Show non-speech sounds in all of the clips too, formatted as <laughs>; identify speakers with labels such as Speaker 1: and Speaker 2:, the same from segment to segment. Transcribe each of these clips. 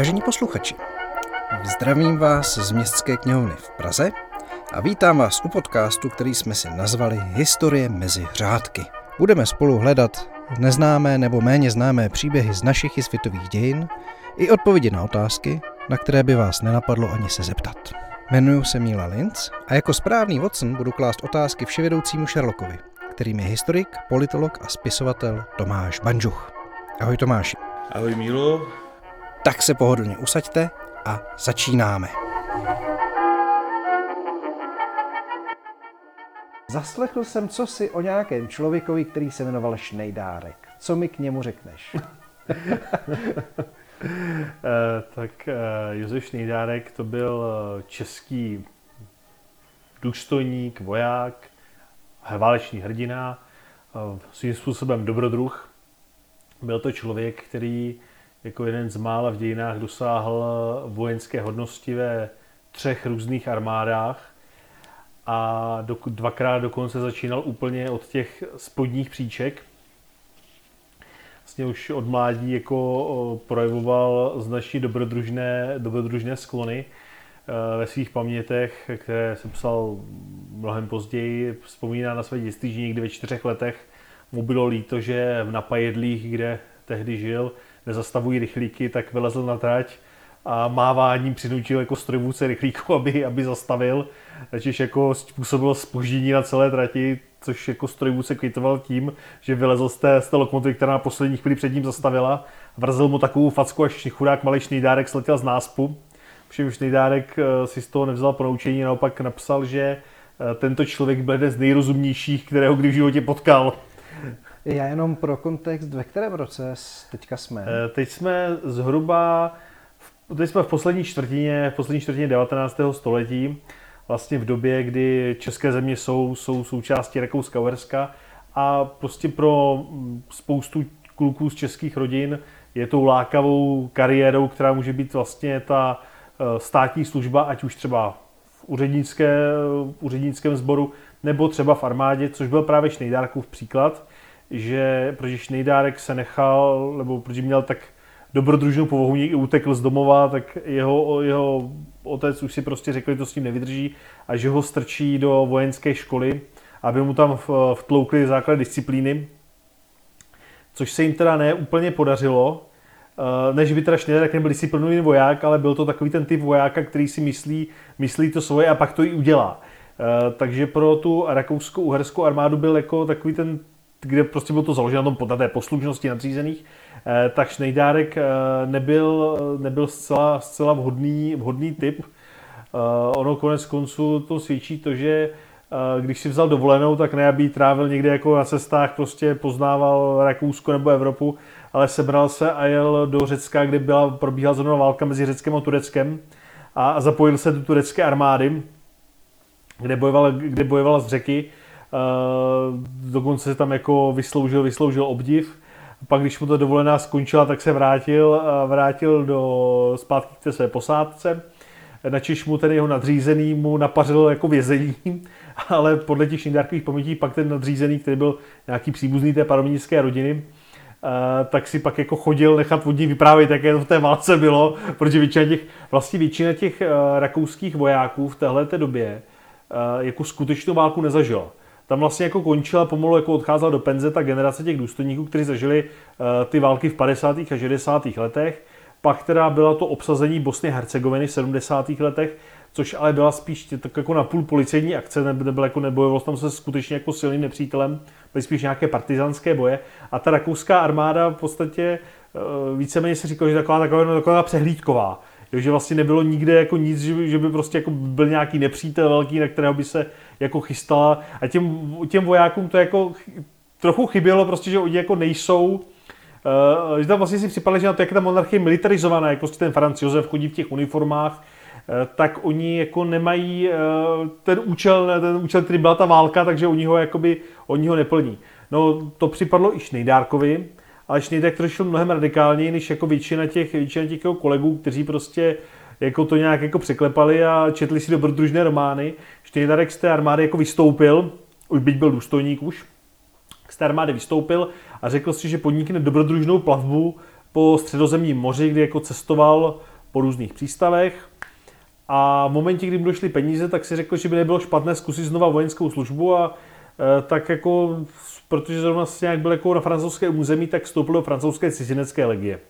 Speaker 1: Vážení posluchači, zdravím vás z Městské knihovny v Praze a vítám vás u podcastu, který jsme si nazvali Historie mezi řádky. Budeme spolu hledat neznámé nebo méně známé příběhy z našich i světových dějin i odpovědi na otázky, na které by vás nenapadlo ani se zeptat. Jmenuji se Míla Linz a jako správný Watson budu klást otázky vševědoucímu Sherlockovi, kterým je historik, politolog a spisovatel Tomáš Banžuch. Ahoj Tomáši.
Speaker 2: Ahoj Mílo.
Speaker 1: Tak se pohodlně usaďte a začínáme. Zaslechl jsem co si o nějakém člověkovi, který se jmenoval Šnejdárek. Co mi k němu řekneš? <laughs>
Speaker 2: Eh, tak eh, Josef Šnejdárek to byl eh, český důstojník, voják, válečný hrdina, svým způsobem dobrodruh. Byl to člověk, který jako jeden z mála v dějinách dosáhl vojenské hodnosti ve třech různých armádách a do, dvakrát dokonce začínal úplně od těch spodních příček. Vlastně už od mládí jako projevoval značně dobrodružné, dobrodružné sklony e, ve svých pamětech, které jsem psal mnohem později. Vzpomíná na své dětství, že někdy ve čtyřech letech mu bylo líto, že v Napajedlích, kde tehdy žil, nezastavují rychlíky, tak vylezl na trať a máváním přinutil jako strojvůdce rychlíku, <laughs> aby, aby zastavil, takže jako způsobilo spoždění na celé trati, což jako strojvůdce kvitoval tím, že vylezl z té, z té lokomotivy, která na poslední chvíli před ním zastavila, vrzl mu takovou facku, až chudák malý Šnejdárek sletěl z náspu. Všem Šnejdárek eh, si z toho nevzal ponaučení, naopak napsal, že eh, tento člověk byl jeden z nejrozumnějších, kterého kdy v životě potkal.
Speaker 1: Já jenom pro kontext, ve kterém roce teďka jsme?
Speaker 2: Eh, teď jsme zhruba, teď jsme v poslední čtvrtině, v poslední čtvrtině 19. století, vlastně v době, kdy české země jsou, jsou součástí Rakouska-Uherska a prostě pro mm, spoustu kluků z českých rodin je tou lákavou kariérou, která může být vlastně ta eh, státní služba, ať už třeba v úřednické, úřednickém sboru, nebo třeba v armádě, což byl právě Šnejdárkův příklad že protože Šnejdárek se nechal, nebo protože měl tak dobrodružnou povahu, někdy utekl z domova, tak jeho, jeho otec už si prostě řekl, že to s tím nevydrží a že ho strčí do vojenské školy, aby mu tam vtloukli základ disciplíny, což se jim teda ne úplně podařilo, eh, než by teda Šnejdárek nebyl disciplinovaný voják, ale byl to takový ten typ vojáka, který si myslí, myslí to svoje a pak to i udělá. Eh, takže pro tu rakouskou uherskou armádu byl jako takový ten kde prostě bylo to založeno na tom podaté poslušnosti nadřízených, eh, tak Šnejdárek eh, nebyl, nebyl zcela, zcela vhodný, vhodný typ. Eh, ono konec konců to svědčí to, že když si vzal dovolenou, tak ne, aby trávil někde jako na cestách, prostě poznával Rakousko nebo Evropu, ale sebral se a jel do Řecka, kde byla, probíhala zrovna válka mezi Řeckem a Tureckem a zapojil se do turecké armády, kde bojoval, kde bojoval z řeky dokonce se tam jako vysloužil, vysloužil obdiv. Pak, když mu to dovolená skončila, tak se vrátil, vrátil do zpátky k té své posádce. Načiž mu ten jeho nadřízený mu napařil jako vězení, <laughs> ale podle těch šindárkových pamětí pak ten nadřízený, který byl nějaký příbuzný té panovnické rodiny, Uh, tak si pak jako chodil nechat od ní vyprávět, jaké to v té válce bylo, protože většina těch, vlastně většina těch rakouských vojáků v téhle době uh, jako skutečnou válku nezažila tam vlastně jako končila, pomalu jako odcházela do penze ta generace těch důstojníků, kteří zažili uh, ty války v 50. a 60. letech. Pak teda byla to obsazení Bosny a Hercegoviny v 70. letech, což ale byla spíš tak jako na půl policejní akce, nebyl jako nebojovalo tam se skutečně jako silným nepřítelem, byly spíš nějaké partizánské boje. A ta rakouská armáda v podstatě uh, víceméně se říkalo, že taková, taková, taková přehlídková že vlastně nebylo nikde jako nic, že, že by prostě jako byl nějaký nepřítel velký, na kterého by se jako chystala a těm, těm vojákům to jako trochu chybělo prostě, že oni jako nejsou Uh, že tam vlastně si připadali, že na to, jak ta monarchie militarizovaná, jak prostě ten Franz Josef chodí v těch uniformách, uh, tak oni jako nemají uh, ten účel, ten účel, který byla ta válka, takže oni ho, jakoby, oni ho neplní. No to připadlo i Šnejdárkovi, ale Schneider to řešil mnohem radikálněji, než jako většina těch, většina těch kolegů, kteří prostě jako to nějak jako překlepali a četli si dobrodružné romány. Schneiderek z té armády jako vystoupil, už byť byl důstojník už, z té armády vystoupil a řekl si, že podnikne dobrodružnou plavbu po středozemním moři, kdy jako cestoval po různých přístavech. A v momentě, kdy mu došly peníze, tak si řekl, že by nebylo špatné zkusit znova vojenskou službu a e, tak jako, protože zrovna si nějak byl jako na francouzské území, tak vstoupil do francouzské cizinecké legie.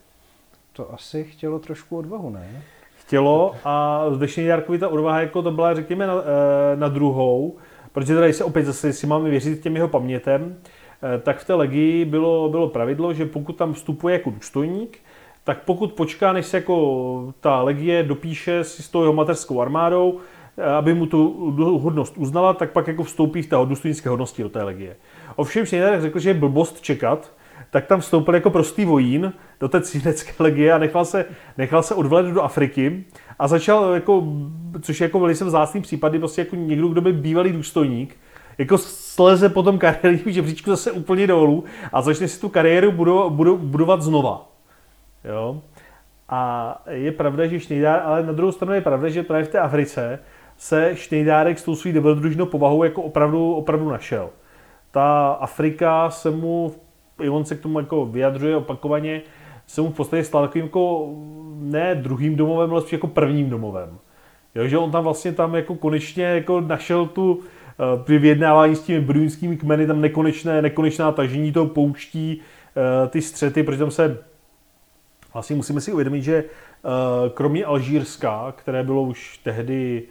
Speaker 1: To asi chtělo trošku odvahu, ne?
Speaker 2: Chtělo a v dnešní Jarkovi ta odvaha jako to byla, řekněme, na, e, na druhou, protože tady se opět zase, si máme věřit těm jeho pamětem, e, tak v té legii bylo, bylo pravidlo, že pokud tam vstupuje jako důstojník, tak pokud počká, než se jako ta legie dopíše si s tou jeho mateřskou armádou, eh, aby mu tu hodnost uznala, tak pak jako vstoupí v té důstojnické hodnosti do té legie. Ovšem Schneider řekl, že je blbost čekat, tak tam vstoupil jako prostý vojín do té cizinecké legie a nechal se, nechal se odvelet do Afriky a začal, jako, což je jako velice vzácný případ, prostě jako někdo, kdo by bývalý důstojník, jako sleze potom kariérním žebříčku zase úplně dolů a začne si tu kariéru budovat, znova. Jo? A je pravda, že Šnejdár, ale na druhou stranu je pravda, že právě v té Africe se Šnejdárek s tou svou dobrodružnou povahou jako opravdu, opravdu našel. Ta Afrika se mu, i on se k tomu jako vyjadřuje opakovaně, se mu v podstatě stal takovým jako ne druhým domovem, ale jako prvním domovem. Jo, že on tam vlastně tam jako konečně jako našel tu eh, při vyjednávání s těmi brunskými kmeny tam nekonečné, nekonečná tažení toho pouští, eh, ty střety, protože tam se Vlastně musíme si uvědomit, že eh, kromě Alžírska, které bylo už tehdy,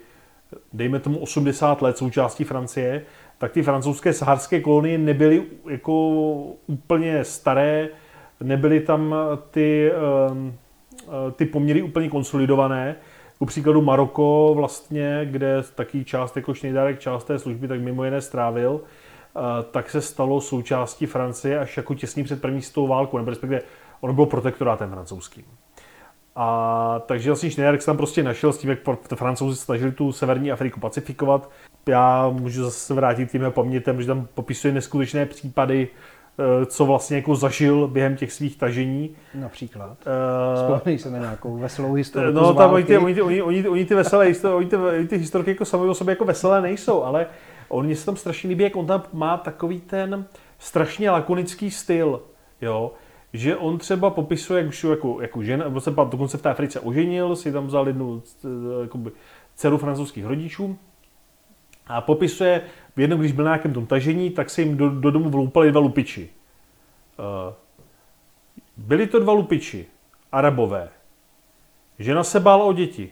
Speaker 2: dejme tomu 80 let součástí Francie, tak ty francouzské saharské kolonie nebyly jako úplně staré, nebyly tam ty, eh, ty poměry úplně konsolidované. Ku příkladu Maroko vlastně, kde taky část jako Šnejdárek část té služby tak mimo jiné strávil, eh, tak se stalo součástí Francie až jako těsně před první světovou válkou, nebo respektive ono bylo protektorátem francouzským. A takže vlastně Schneider se tam prostě našel s tím, jak francouzi snažili tu severní Afriku pacifikovat. Já můžu zase vrátit tím pamětem, že tam popisuje neskutečné případy, eh, co vlastně jako zažil během těch svých tažení.
Speaker 1: Například. Uh, Vzpomínej se na nějakou veselou historii.
Speaker 2: No, tam oni ty, oni, oni, oni, oni, ty veselé oni ty, oni ty historky jako sami o sobě jako veselé nejsou, ale on se tam strašně líbí, jak on tam má takový ten strašně lakonický styl, jo že on třeba popisuje, jak už jako, jako žena, nebo se dokonce v té Africe oženil, si tam vzal jednu jakoby, dceru francouzských rodičů a popisuje, jednou, když byl na nějakém tom tažení, tak se jim do, do domu vloupali dva lupiči. Uh, byli to dva lupiči, arabové. Žena se bála o děti,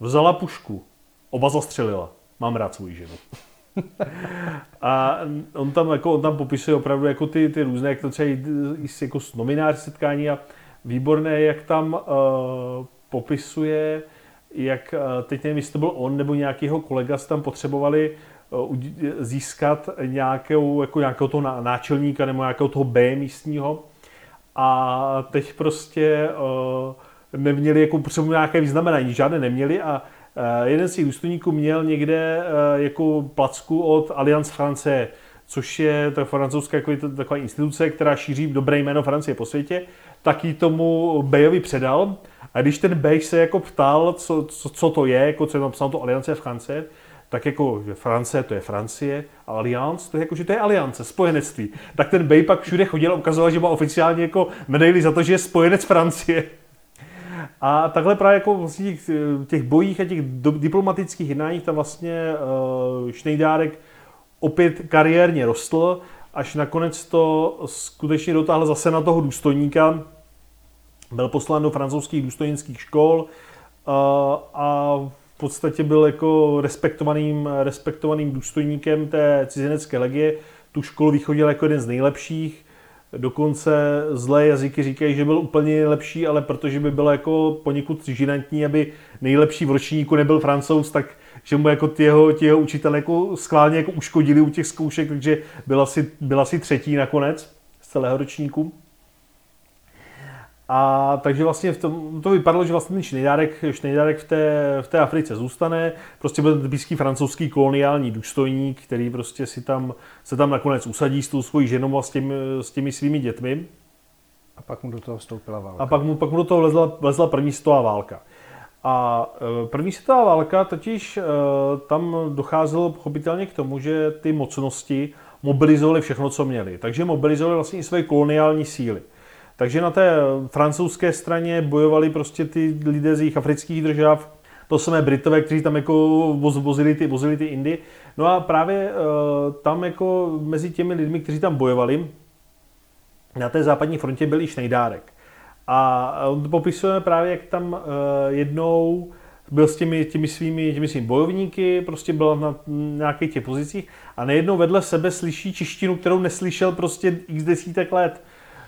Speaker 2: vzala pušku, oba zastřelila. Mám rád svou ženu. A on tam, jako, on tam popisuje opravdu jako ty, ty různé, jak to třeba jako nominář setkání a výborné, jak tam uh, popisuje, jak uh, teď nevím, jestli to byl on nebo nějaký jeho kolega, tam potřebovali uh, získat nějakou, jako nějakého toho náčelníka nebo nějakého toho B místního. A teď prostě uh, neměli jako nějaké vyznamenání, žádné neměli a jeden z těch důstojníků měl někde eh, jako placku od Alliance France, což je ta francouzská jako taková instituce, která šíří dobré jméno Francie po světě, tak ji tomu Bejovi předal. A když ten Bej se jako ptal, co, co, co to je, jako co je napsáno to Alliance France, tak jako, že France to je Francie, a Alliance to je jako, že to je aliance, spojenectví. Tak ten Bej pak všude chodil a ukazoval, že má oficiálně jako medaili za to, že je spojenec Francie. A takhle právě jako vlastně těch, těch bojích a těch diplomatických jednáních tam vlastně uh, Šnejdárek opět kariérně rostl, až nakonec to skutečně dotáhl zase na toho důstojníka. Byl poslán do francouzských důstojnických škol uh, a v podstatě byl jako respektovaným, respektovaným důstojníkem té cizinecké legie. Tu školu vychodil jako jeden z nejlepších Dokonce zlé jazyky říkají, že byl úplně lepší, ale protože by bylo jako poněkud žinantní, aby nejlepší v ročníku nebyl francouz, tak že mu jako ty jeho, ty jeho učitelé jako schválně jako uškodili u těch zkoušek, takže byl asi, byl asi třetí nakonec z celého ročníku. A takže vlastně v tom, to vypadalo, že vlastně ten Šnejdárek, Šnejdárek v, té, v té Africe zůstane. Prostě byl typický francouzský koloniální důstojník, který prostě si tam, se tam nakonec usadí s tou svojí ženou a s těmi, s těmi svými dětmi.
Speaker 1: A pak mu do toho vstoupila válka.
Speaker 2: A pak mu, pak mu do toho vlezla, vlezla první světová válka. A e, první světová válka totiž e, tam docházelo pochopitelně k tomu, že ty mocnosti mobilizovali všechno, co měli. Takže mobilizovali vlastně i své koloniální síly. Takže na té francouzské straně bojovali prostě ty lidé z jejich afrických držav, to samé Britové, kteří tam jako vozili ty, vozili ty Indy. No a právě uh, tam jako mezi těmi lidmi, kteří tam bojovali, na té západní frontě byl i Šnejdárek. A on to popisuje právě, jak tam uh, jednou byl s těmi, těmi, svými, těmi svými bojovníky, prostě byl na nějakých těch pozicích a nejednou vedle sebe slyší češtinu, kterou neslyšel prostě x desítek let.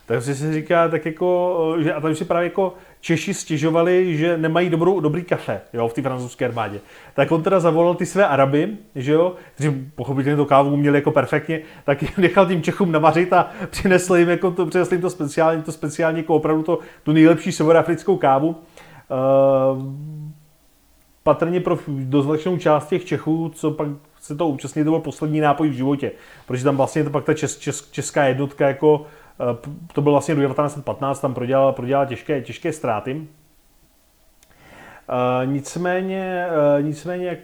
Speaker 2: Takže si říká tak jako, že a tam si právě jako Češi stěžovali, že nemají dobrou, dobrý kafe jo, v té francouzské armádě. Tak on teda zavolal ty své Araby, že jo, kteří pochopitelně to kávu uměli jako perfektně, tak nechal tím Čechům navařit a přinesl jim, jako to, přinesl jim to speciálně, to speciálně jako opravdu to, tu nejlepší severoafrickou kávu. Uh, patrně pro doznačnou část těch Čechů, co pak se to účastnili, to byl poslední nápoj v životě, protože tam vlastně to pak ta čes, čes, česká jednotka jako Eh, to byl vlastně do 1915, tam prodělal, prodělal těžké, těžké ztráty. Eh, nicméně, eh, nicméně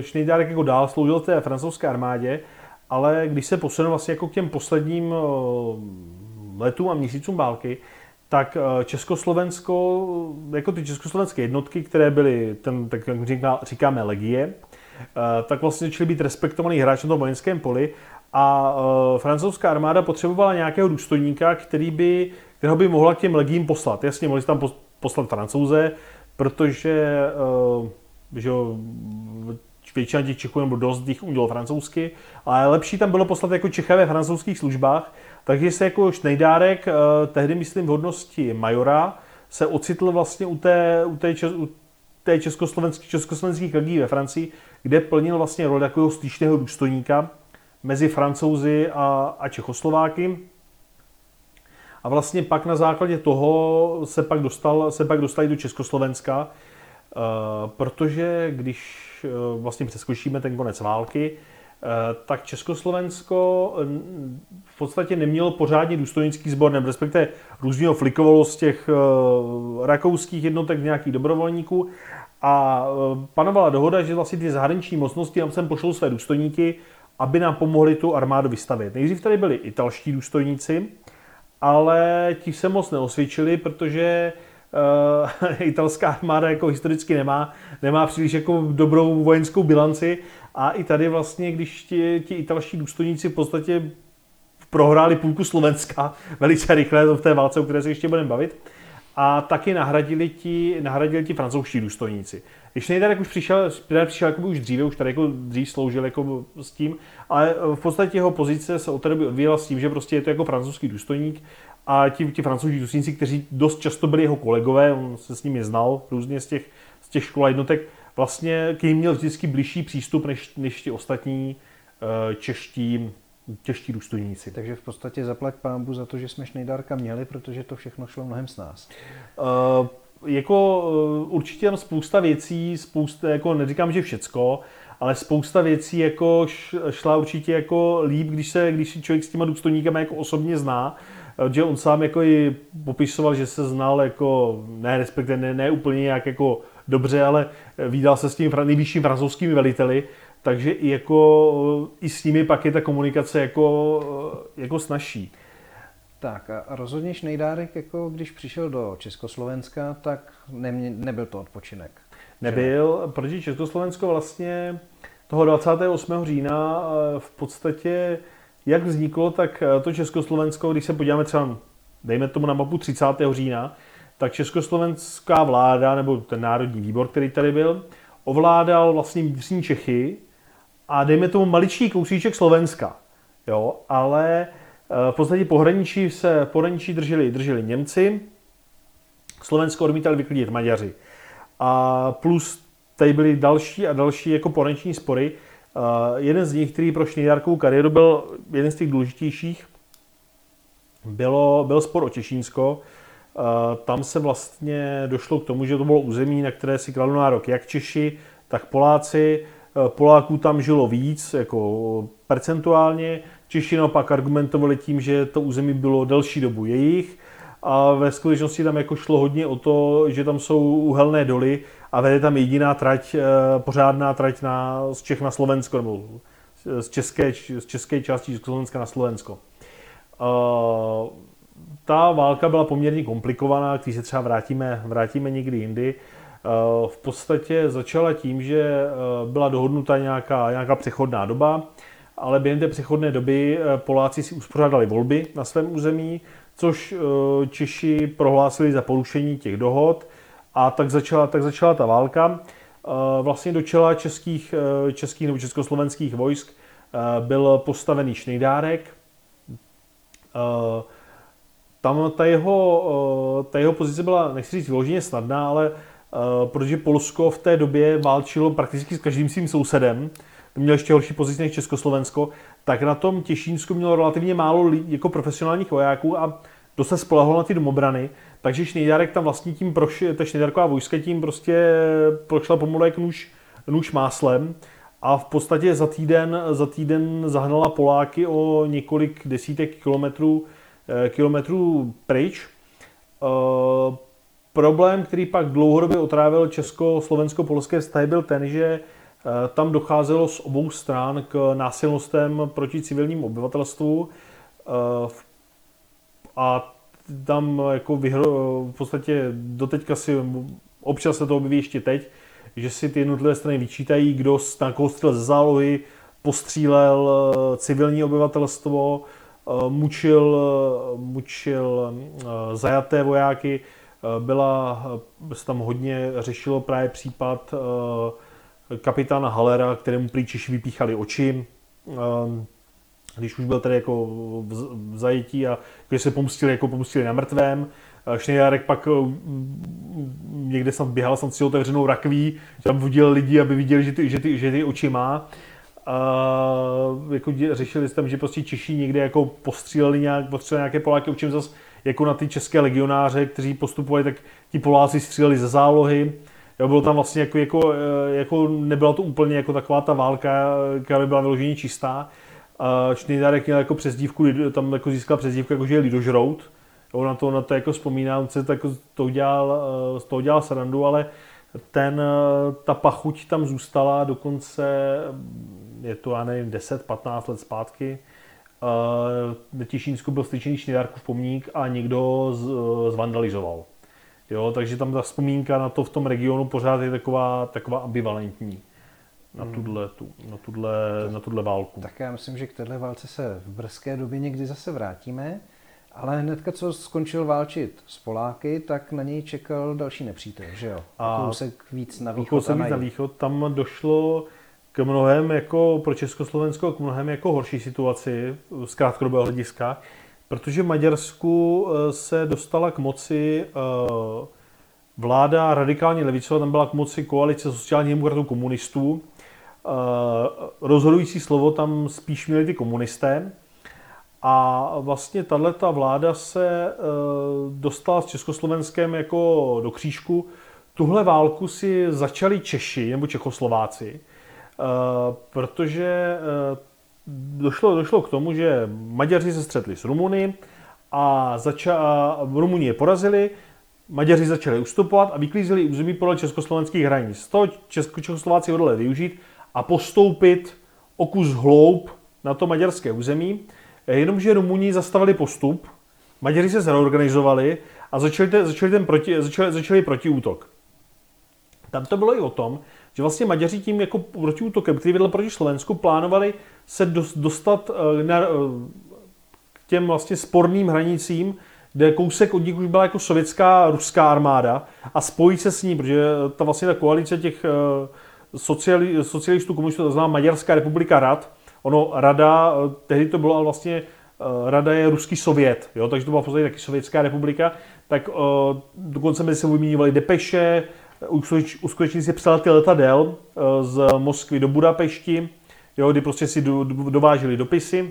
Speaker 2: Schneiderek jako dál sloužil té francouzské armádě, ale když se posunul vlastně jako k těm posledním letům a měsícům války, tak Československo, jako ty československé jednotky, které byly, ten, tak jak říkáme, legie, tak vlastně začaly být respektovaný hráč na tom vojenském poli a uh, francouzská armáda potřebovala nějakého důstojníka, který by, kterého by mohla k těm legím poslat. Jasně, mohli tam poslat francouze, protože uh, že většina těch Čechů nebo dost jich umělo francouzsky, ale lepší tam bylo poslat jako Čecha ve francouzských službách, takže se jako Šnejdárek, uh, tehdy myslím v hodnosti majora, se ocitl vlastně u té, u té, u té československých, československých legí ve Francii, kde plnil vlastně roli takového styčného důstojníka, mezi Francouzi a, a Čechoslováky. A vlastně pak na základě toho se pak dostal, se pak dostali do Československa, eh, protože když eh, vlastně přeskočíme ten konec války, eh, tak Československo v podstatě nemělo pořádně důstojnický sbor, nebo respektive různě flikovalo z těch rakouských jednotek nějakých dobrovolníků a panovala dohoda, že vlastně ty zahraniční mocnosti tam sem pošlou své důstojníky aby nám pomohli tu armádu vystavit. Nejdřív tady byli italští důstojníci, ale ti se moc neosvědčili, protože uh, <laughs> italská armáda jako historicky nemá, nemá příliš jako dobrou vojenskou bilanci a i tady vlastně, když ti, ti italští důstojníci v podstatě prohráli půlku Slovenska <laughs> velice rychle v té válce, o které se ještě budeme bavit, a taky nahradili ti, nahradili ti francouzští důstojníci. Když Schneider už přišel, přišel jako už dříve, už tady jako dřív sloužil jako s tím, ale v podstatě jeho pozice se od té doby odvíjela s tím, že prostě je to jako francouzský důstojník a ti, ti francouzští důstojníci, kteří dost často byli jeho kolegové, on se s nimi znal různě z těch, z těch škol a jednotek, vlastně k ním měl vždycky blížší přístup než, než ti ostatní uh, čeští těžší důstojníci.
Speaker 1: Takže v podstatě zaplať pámbu za to, že jsme Šnejdárka měli, protože to všechno šlo mnohem s nás.
Speaker 2: Uh, jako uh, určitě tam spousta věcí, spousta, jako neříkám, že všecko, ale spousta věcí jako šla určitě jako líp, když se, když si člověk s těma důstojníkama jako osobně zná, eh, že on sám jako i popisoval, že se znal jako, ne respektive ne, ne úplně nějak jako dobře, ale vydal se s tím nejvyšším francouzskými veliteli, takže i, jako, i s nimi pak je ta komunikace jako, jako snažší.
Speaker 1: Tak a rozhodně Šnejdárek, jako když přišel do Československa, tak ne, nebyl to odpočinek.
Speaker 2: Nebyl, že? protože Československo vlastně toho 28. října eh, v podstatě jak vzniklo, tak eh, to Československo, když se podíváme třeba, dejme tomu na mapu 30. října, tak československá vláda, nebo ten národní výbor, který tady byl, ovládal vlastně vnitřní Čechy, a dejme tomu maličký kousíček Slovenska. Jo, ale eh, v podstatě pohraničí se pohraničí drželi, drželi Němci, Slovensko odmítali vyklidit Maďaři. A plus tady byly další a další jako pohraniční spory. Uh, jeden z nich, který pro Šnejdárkovou kariéru byl jeden z těch důležitějších, bylo, byl spor o Těšínsko. Uh, tam se vlastně došlo k tomu, že to bylo území, na které si kladl nárok jak Češi, tak Poláci. Eh, Poláků tam žilo víc, jako percentuálně. Češi naopak argumentovali tím, že to území bylo delší dobu jejich a ve skutečnosti tam jako šlo hodně o to, že tam jsou uhelné doly a vede tam jediná trať, eh, pořádná trať na, z Čech na Slovensko, nebo z české, z české části Československa na Slovensko. Uh, ta válka byla poměrně komplikovaná, když se třeba vrátíme, vrátíme někdy jindy. V podstatě začala tím, že byla dohodnuta nějaká, nějaká přechodná doba, ale během té přechodné doby Poláci si uspořádali volby na svém území, což Češi prohlásili za porušení těch dohod a tak začala, tak začala ta válka. Vlastně do čela českých, českých nebo československých vojsk byl postavený Šnejdárek, Eh, tam ta jeho, eh, ta jeho pozice byla, nechci říct vyloženě snadná, ale eh, protože Polsko v té době válčilo prakticky s každým svým sousedem, měl ještě horší pozici než Československo, tak na tom Těšínsku mělo relativně málo lidí, jako profesionálních vojáků a dost se spolehlo na ty domobrany, takže Šnejdárek tam vlastně tím prošel, ta Šnejdárková vojska tím prostě prošla pomalu jak nůž, nůž máslem. A v podstatě za týden, za týden zahnala Poláky o několik desítek kilometrů, eh, kilometrů pryč. Problém, který pak dlouhodobě otrávil česko-slovensko-polské vztahy, byl ten, že eh, tam docházelo z obou stran k násilnostem proti civilnímu obyvatelstvu a tam jako vyhro, v podstatě doteďka si občas se to objeví ještě teď, že si ty jednotlivé strany vyčítají, kdo na koho střelil ze zálohy, postřílel eh, civilní obyvatelstvo, eh, mučil, eh, mučil zajaté vojáky. Byla, se tam hodně řešilo právě případ kapitána Halera, kterému prý Češi vypíchali oči, když už byl tady jako v zajetí a když se pomstili, jako pomstili na mrtvém. Šnejdárek pak někde jsem běhal jsem si otevřenou rakví, tam vodil lidi, aby viděli, že ty, že ty, že ty oči má. A jako řešili jsme, že prostě Češi někde jako postříleli nějak, postříleli nějaké Poláky, učím zase jako na ty české legionáře, kteří postupovali, tak ti Poláci stříleli ze zálohy. Jo, bylo tam vlastně jako, jako, jako, nebyla to úplně jako taková ta válka, která by byla vyloženě čistá. A Schneiderek měl jako přezdívku, tam jako získal přezdívku, jako že je lidožrout, jo, na to, na to jako vzpomínám, se to, jako to udělal, eh, z toho udělal srandu, ale ten, eh, ta pachuť tam zůstala dokonce, je to, já nevím, 10-15 let zpátky. Na Těšínsku byl styčený Šnidarkův pomník a někdo z, zvandalizoval. Jo, takže tam ta vzpomínka na to v tom regionu pořád je taková, taková ambivalentní na hmm. tuhle, tu, na, tuhle, na tuhle válku.
Speaker 1: Tak já myslím, že k téhle válce se v brzké době někdy zase vrátíme. Ale hnedka, co skončil válčit s Poláky, tak na něj čekal další nepřítel, že jo? A kousek víc na východ.
Speaker 2: Kousek víc na východ. Tam došlo k mnohem jako pro Československo k mnohem jako horší situaci z krátkodobého hlediska, protože v Maďarsku eh, se dostala k moci eh, vláda radikálně levicová, tam byla k moci koalice sociálních demokratů komunistů. Eh, rozhodující slovo tam spíš měli ty komunisté, a vlastně tato vláda se dostala s Československem jako do křížku. Tuhle válku si začali Češi nebo Čechoslováci, protože eh, došlo, došlo k tomu, že Maďaři se střetli s Rumuny a, zača, Rumuni je porazili, Maďaři začali ustupovat a vyklízeli území podle československých hranic. toho Česko, Čechoslováci hodlali využít a postoupit o kus hloub na to maďarské území. Eh, jenomže Rumuni zastavili postup, Maďaři se zreorganizovali a začali, te, začali, ten proti, začali, začali protiútok. Tam to bylo i o tom, že vlastně Maďaři tím jako protiútokem, který vedl proti Slovensku, plánovali se dostat eh, na, eh, k těm vlastně sporným hranicím, kde kousek od nich už byla jako sovětská ruská armáda a spojit se s ní, protože ta vlastně ta koalice těch sociali, socialistů, komunistů, to znamená Maďarská republika rad, Ono rada, eh, tehdy to bylo ale vlastně, eh, rada je ruský sovět, jo, takže to byla v podstatě taky sovětská republika, tak uh, dokonce mezi sebou vyměňovali depeše, uskutečnili si přelety letadel uh, z Moskvy do Budapešti, jo, kdy prostě si do, do, dováželi dopisy.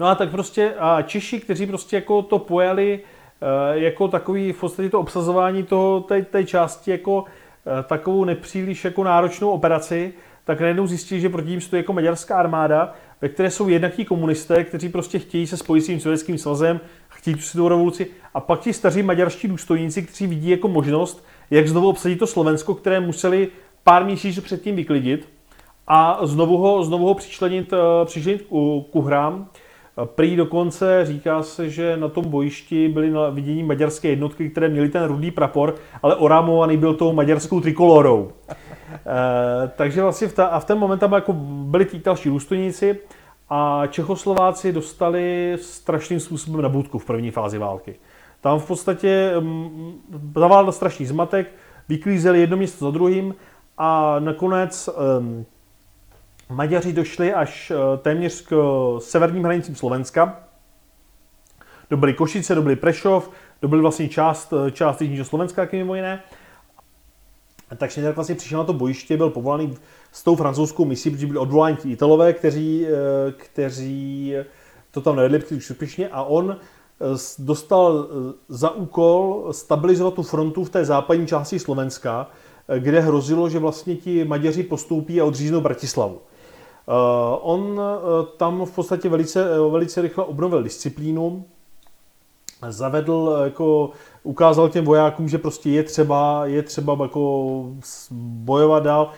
Speaker 2: No a tak prostě a Češi, kteří prostě jako to pojali uh, jako takový v podstatě to obsazování toho, té, té části jako uh, takovou nepříliš jako náročnou operaci, tak najednou zjistili, že proti ním stojí jako maďarská armáda, ve které jsou jednaký komunisté, kteří prostě chtějí se spojit s tím sovětským svazem, chtějí tu světovou revoluci, a pak ti staří maďarští důstojníci, kteří vidí jako možnost, jak znovu obsadit to Slovensko, které museli pár měsíců předtím vyklidit a znovu ho, znovu ho přičlenit, eh, přičlenit ku, ku hrám. Prý dokonce říká se, že na tom bojišti byly na vidění maďarské jednotky, které měly ten rudý prapor, ale orámovaný byl tou maďarskou trikolorou. e, takže vlastně v, ta, a v ten moment tam jako byli ti další důstojníci a Čechoslováci dostali strašným způsobem nabídku v první fázi války. Tam v podstatě um, zaválil strašný zmatek, vyklízeli jedno město za druhým a nakonec Maďaři došli až uh, téměř k uh, severním hranicím Slovenska. Dobili Košice, dobili Prešov, dobili vlastně část, uh, část Jižního Slovenska, jak mimo jiné. Tak Schneider vlastně přišel na to bojiště, byl povolaný s tou francouzskou misí, protože byli odvoláni ti Italové, kteří, kteří to tam nevedli příliš úspěšně a on dostal za úkol stabilizovat tu frontu v té západní části Slovenska, kde hrozilo, že vlastně ti Maďaři postoupí a odříznou Bratislavu. Eh, on eh, tam v podstatě velice, eh, velice rychle obnovil disciplínu, zavedl, jako ukázal těm vojákům, že prostě je třeba, je třeba jako bojovat dál,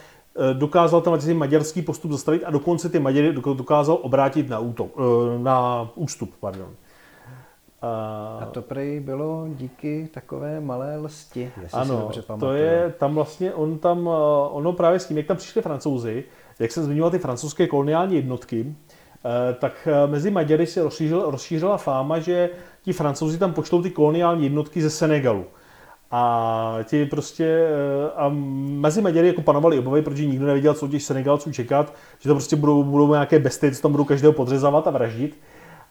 Speaker 2: dokázal tam ten maďarský postup zastavit a dokonce ty Maďary dokázal obrátit na, útok, na ústup. Pardon.
Speaker 1: A to prej bylo díky takové malé lsti,
Speaker 2: jestli ano, si dobře pamatuju. to je, tam vlastně, on tam, ono právě s tím, jak tam přišli francouzi, jak jsem zmiňoval ty francouzské koloniální jednotky, eh, tak eh, mezi Maďary se rozšířila, rozšířila fáma, že ti francouzi tam pošlou ty koloniální jednotky ze Senegalu. A ti prostě, eh, a mezi Maďary jako panovaly obavy, protože nikdo nevěděl, co těch Senegalců čekat, že to prostě budou, budou nějaké besty, co tam budou každého podřezávat a vraždit.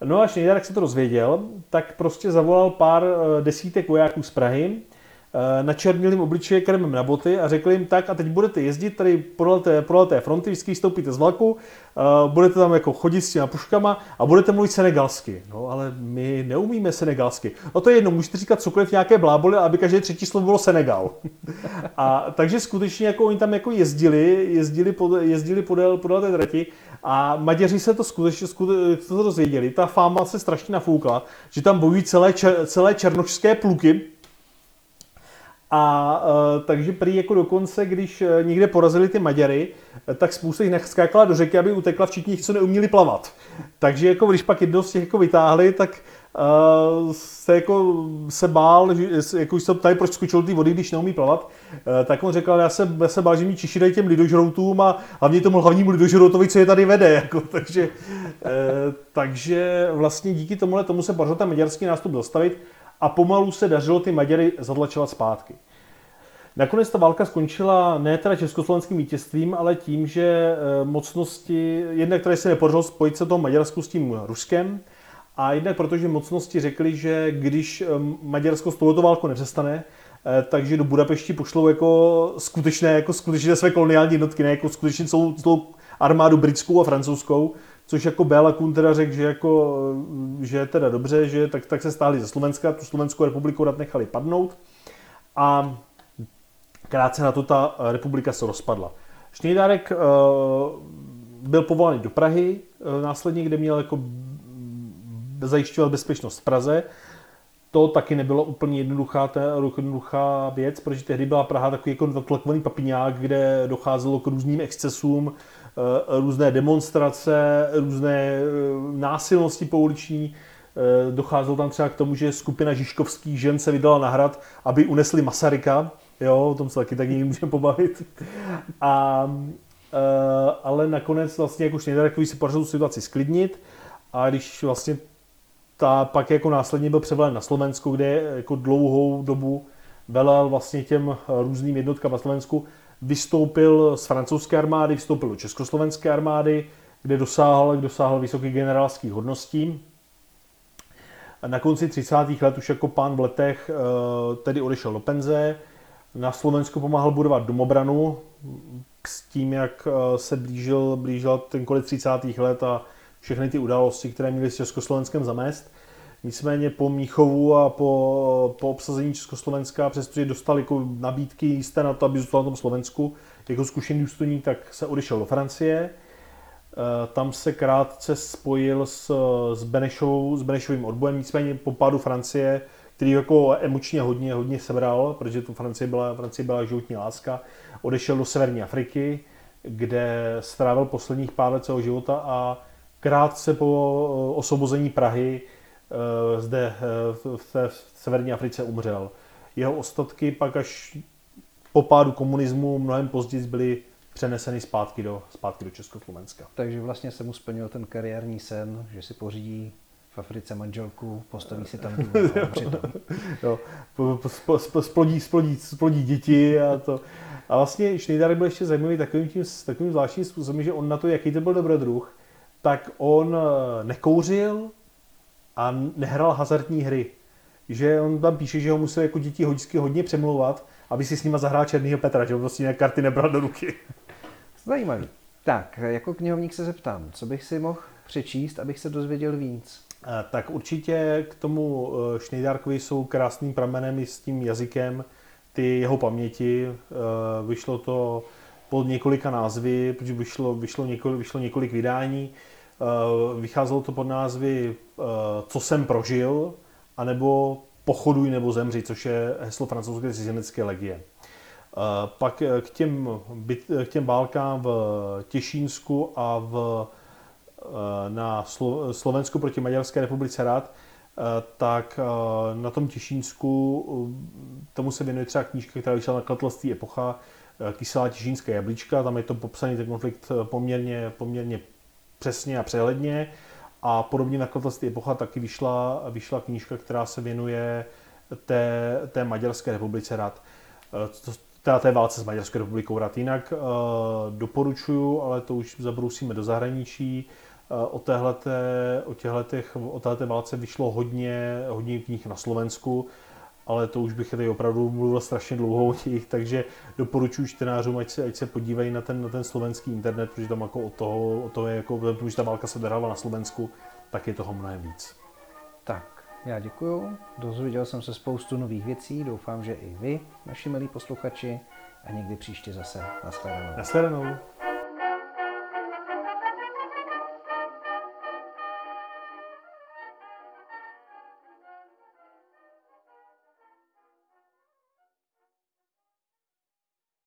Speaker 2: No a Schneider, jak se to rozvěděl, tak prostě zavolal pár desítek vojáků z Prahy, Eh, načernili jim obličeje kremem na boty a řekli jim tak a teď budete jezdit tady podle podle té fronty, vždycky stoupíte z vlaku, uh, budete tam jako chodit s těma puškama a budete mluvit senegalsky. No ale my neumíme senegalsky. No to je jedno, můžete říkat cokoliv nějaké bláboli, aby každé třetí slovo bylo Senegal. <laughs> a takže skutečně jako oni tam jako jezdili, jezdili, pod, jezdili podél, podél té trati a Maďaři se to skutečně, skutečně to dozvěděli. Ta fáma se strašně nafoukla, že tam bojují celé, čer, celé černošské pluky, a uh, takže prý jako dokonce, když uh, někde porazili ty Maďary, uh, tak spousta jich skákala do řeky, aby utekla, těch, co neuměli plavat. Takže jako když pak jedno z těch jako vytáhli, tak se jako se bál, že, jako se ptali, proč skočil ty vody, když neumí plavat, uh, tak on řekl, já se, já se bál, že mi čišidají těm lidožroutům a hlavně tomu hlavnímu lidožroutovi, co je tady vede. <laughs> Jako, takže, uh, takže vlastně díky tomuhle tomu se podařilo ten maďarský nástup zastavit a pomalu se dařilo ty Maďary zatlačovat zpátky. Nakonec ta válka skončila ne teda československým vítězstvím, ale tím, že eh, mocnosti, jednak tady se nepodařilo spojit se toho Maďarsku s tím Ruskem, a jednak protože mocnosti řekli, že když eh, Maďarsko s touto válkou nepřestane, eh, takže do Budapešti pošlou jako skutečné, jako skutečné své koloniální jednotky, ne jako skutečně celou, celou armádu britskou a francouzskou, což jako Béla Kun teda řekl, že, jako, že je teda dobře, že tak, tak se stáhli ze Slovenska, tu Slovenskou republiku rad nechali padnout a krátce na to ta republika se rozpadla. Šnejdárek byl povolán do Prahy následně, kde měl jako zajišťovat bezpečnost v Praze. To taky nebylo úplně jednoduchá, ta, jednoduchá věc, protože tehdy byla Praha takový jako tlakovaný papiňák, kde docházelo k různým excesům, Eh, různé demonstrace, různé eh, násilnosti pouliční. Eh, docházelo tam třeba k tomu, že skupina žižkovských žen se vydala na hrad, aby unesli Masaryka. Jo, o tom se taky tak někdy můžeme pobavit. A, ale nakonec vlastně jako takový si podařilo situaci sklidnit a když vlastně ta pak jako následně byl převelen na Slovensku, kde jako dlouhou dobu velel vlastně těm různým jednotkám na Slovensku, vystoupil z francouzské armády, vystoupil do československé armády, kde dosáhl, dosáhl vysokých generálských hodností. Na konci 30. let už jako pán v letech eh, tedy odešel do penze. Na Slovensku pomáhal budovat domobranu s tím, jak eh, se blížil, blížil ten konec 30. let a všechny ty události, které měly s Československem zamést. Nicméně po Míchovu a po, po obsazení Československa, přestože dostal jako nabídky jisté na to, aby zůstal na tom Slovensku, jako zkušený důstojník, tak se odešel do Francie. Eh, tam se krátce spojil s, s, Benešovou, s Benešovým odbojem, nicméně po pádu Francie, který jako emočně hodně, hodně sebral, protože tu Francie byla, Francie byla životní láska, odešel do severní Afriky, kde strávil posledních pár let svého života a krátce po osvobození Prahy zde v té severní Africe umřel. Jeho ostatky pak až po pádu komunismu mnohem později byly přeneseny zpátky do, zpátky do Československa.
Speaker 1: Takže vlastně se mu splnil ten kariérní sen, že si pořídí v Africe manželku, postaví si tam <laughs> dům
Speaker 2: jo, <laughs> splodí, splodí, splodí děti a to. A vlastně Schneider byl ještě zajímavý takovým, tím, takovým zvláštním způsobem, že on na to, jaký to byl dobrodruh, tak on eh, nekouřil a nehrál hazardní hry. Že on tam píše, že ho musel jako děti vždycky hodně přemlouvat, aby si s nima zahrál Černýho Petra, že on prostě karty nebral do ruky.
Speaker 1: Zajímavý. Tak, jako knihovník se zeptám, co bych si mohl přečíst, abych se dozvěděl víc?
Speaker 2: Eh, tak určitě k tomu eh, Schneidarkovi jsou krásným pramenem i s tím jazykem ty jeho paměti. Eh, vyšlo to pod několika názvy, protože vyšlo, vyšlo, několik, vyšlo několik vydání. Vycházelo to pod názvy Co jsem prožil, anebo Pochoduj nebo zemři, což je heslo francouzské cizinecké legie. Pak k těm, k těm válkám v Těšínsku a v Eh, na Slovensku proti Maďarské republice rád, eh, tak eh, na tom Těšínsku tomu se věnuje třeba knížka, která vyšla na nakladatelství Epocha, Kyselá těšínská jablíčka, tam je to popsaný ten konflikt poměrně, poměrně přesně a přehledně. A podobně na nakladatelství Epocha taky vyšla, vyšla knížka, která se věnuje té, té Maďarské republice rád. Teda té válce s Maďarskou republikou rád. Jinak doporučuju, ale to už zabrousíme do zahraničí, O, téhleté, o, těchto, o této válce vyšlo hodně, hodně knih na Slovensku, ale to už bych tady opravdu mluvil strašně dlouho o těch, takže doporučuji čtenářům, ať se, ať se podívají na ten, na ten slovenský internet, protože tam jako o toho, o toho je jako, protože ta válka se odehrávala na Slovensku, tak je toho mnohem víc.
Speaker 1: Tak, já děkuju. Dozvěděl jsem se spoustu nových věcí, doufám, že i vy, naši milí posluchači, a někdy příště zase. Naschledanou.
Speaker 2: Naschledanou.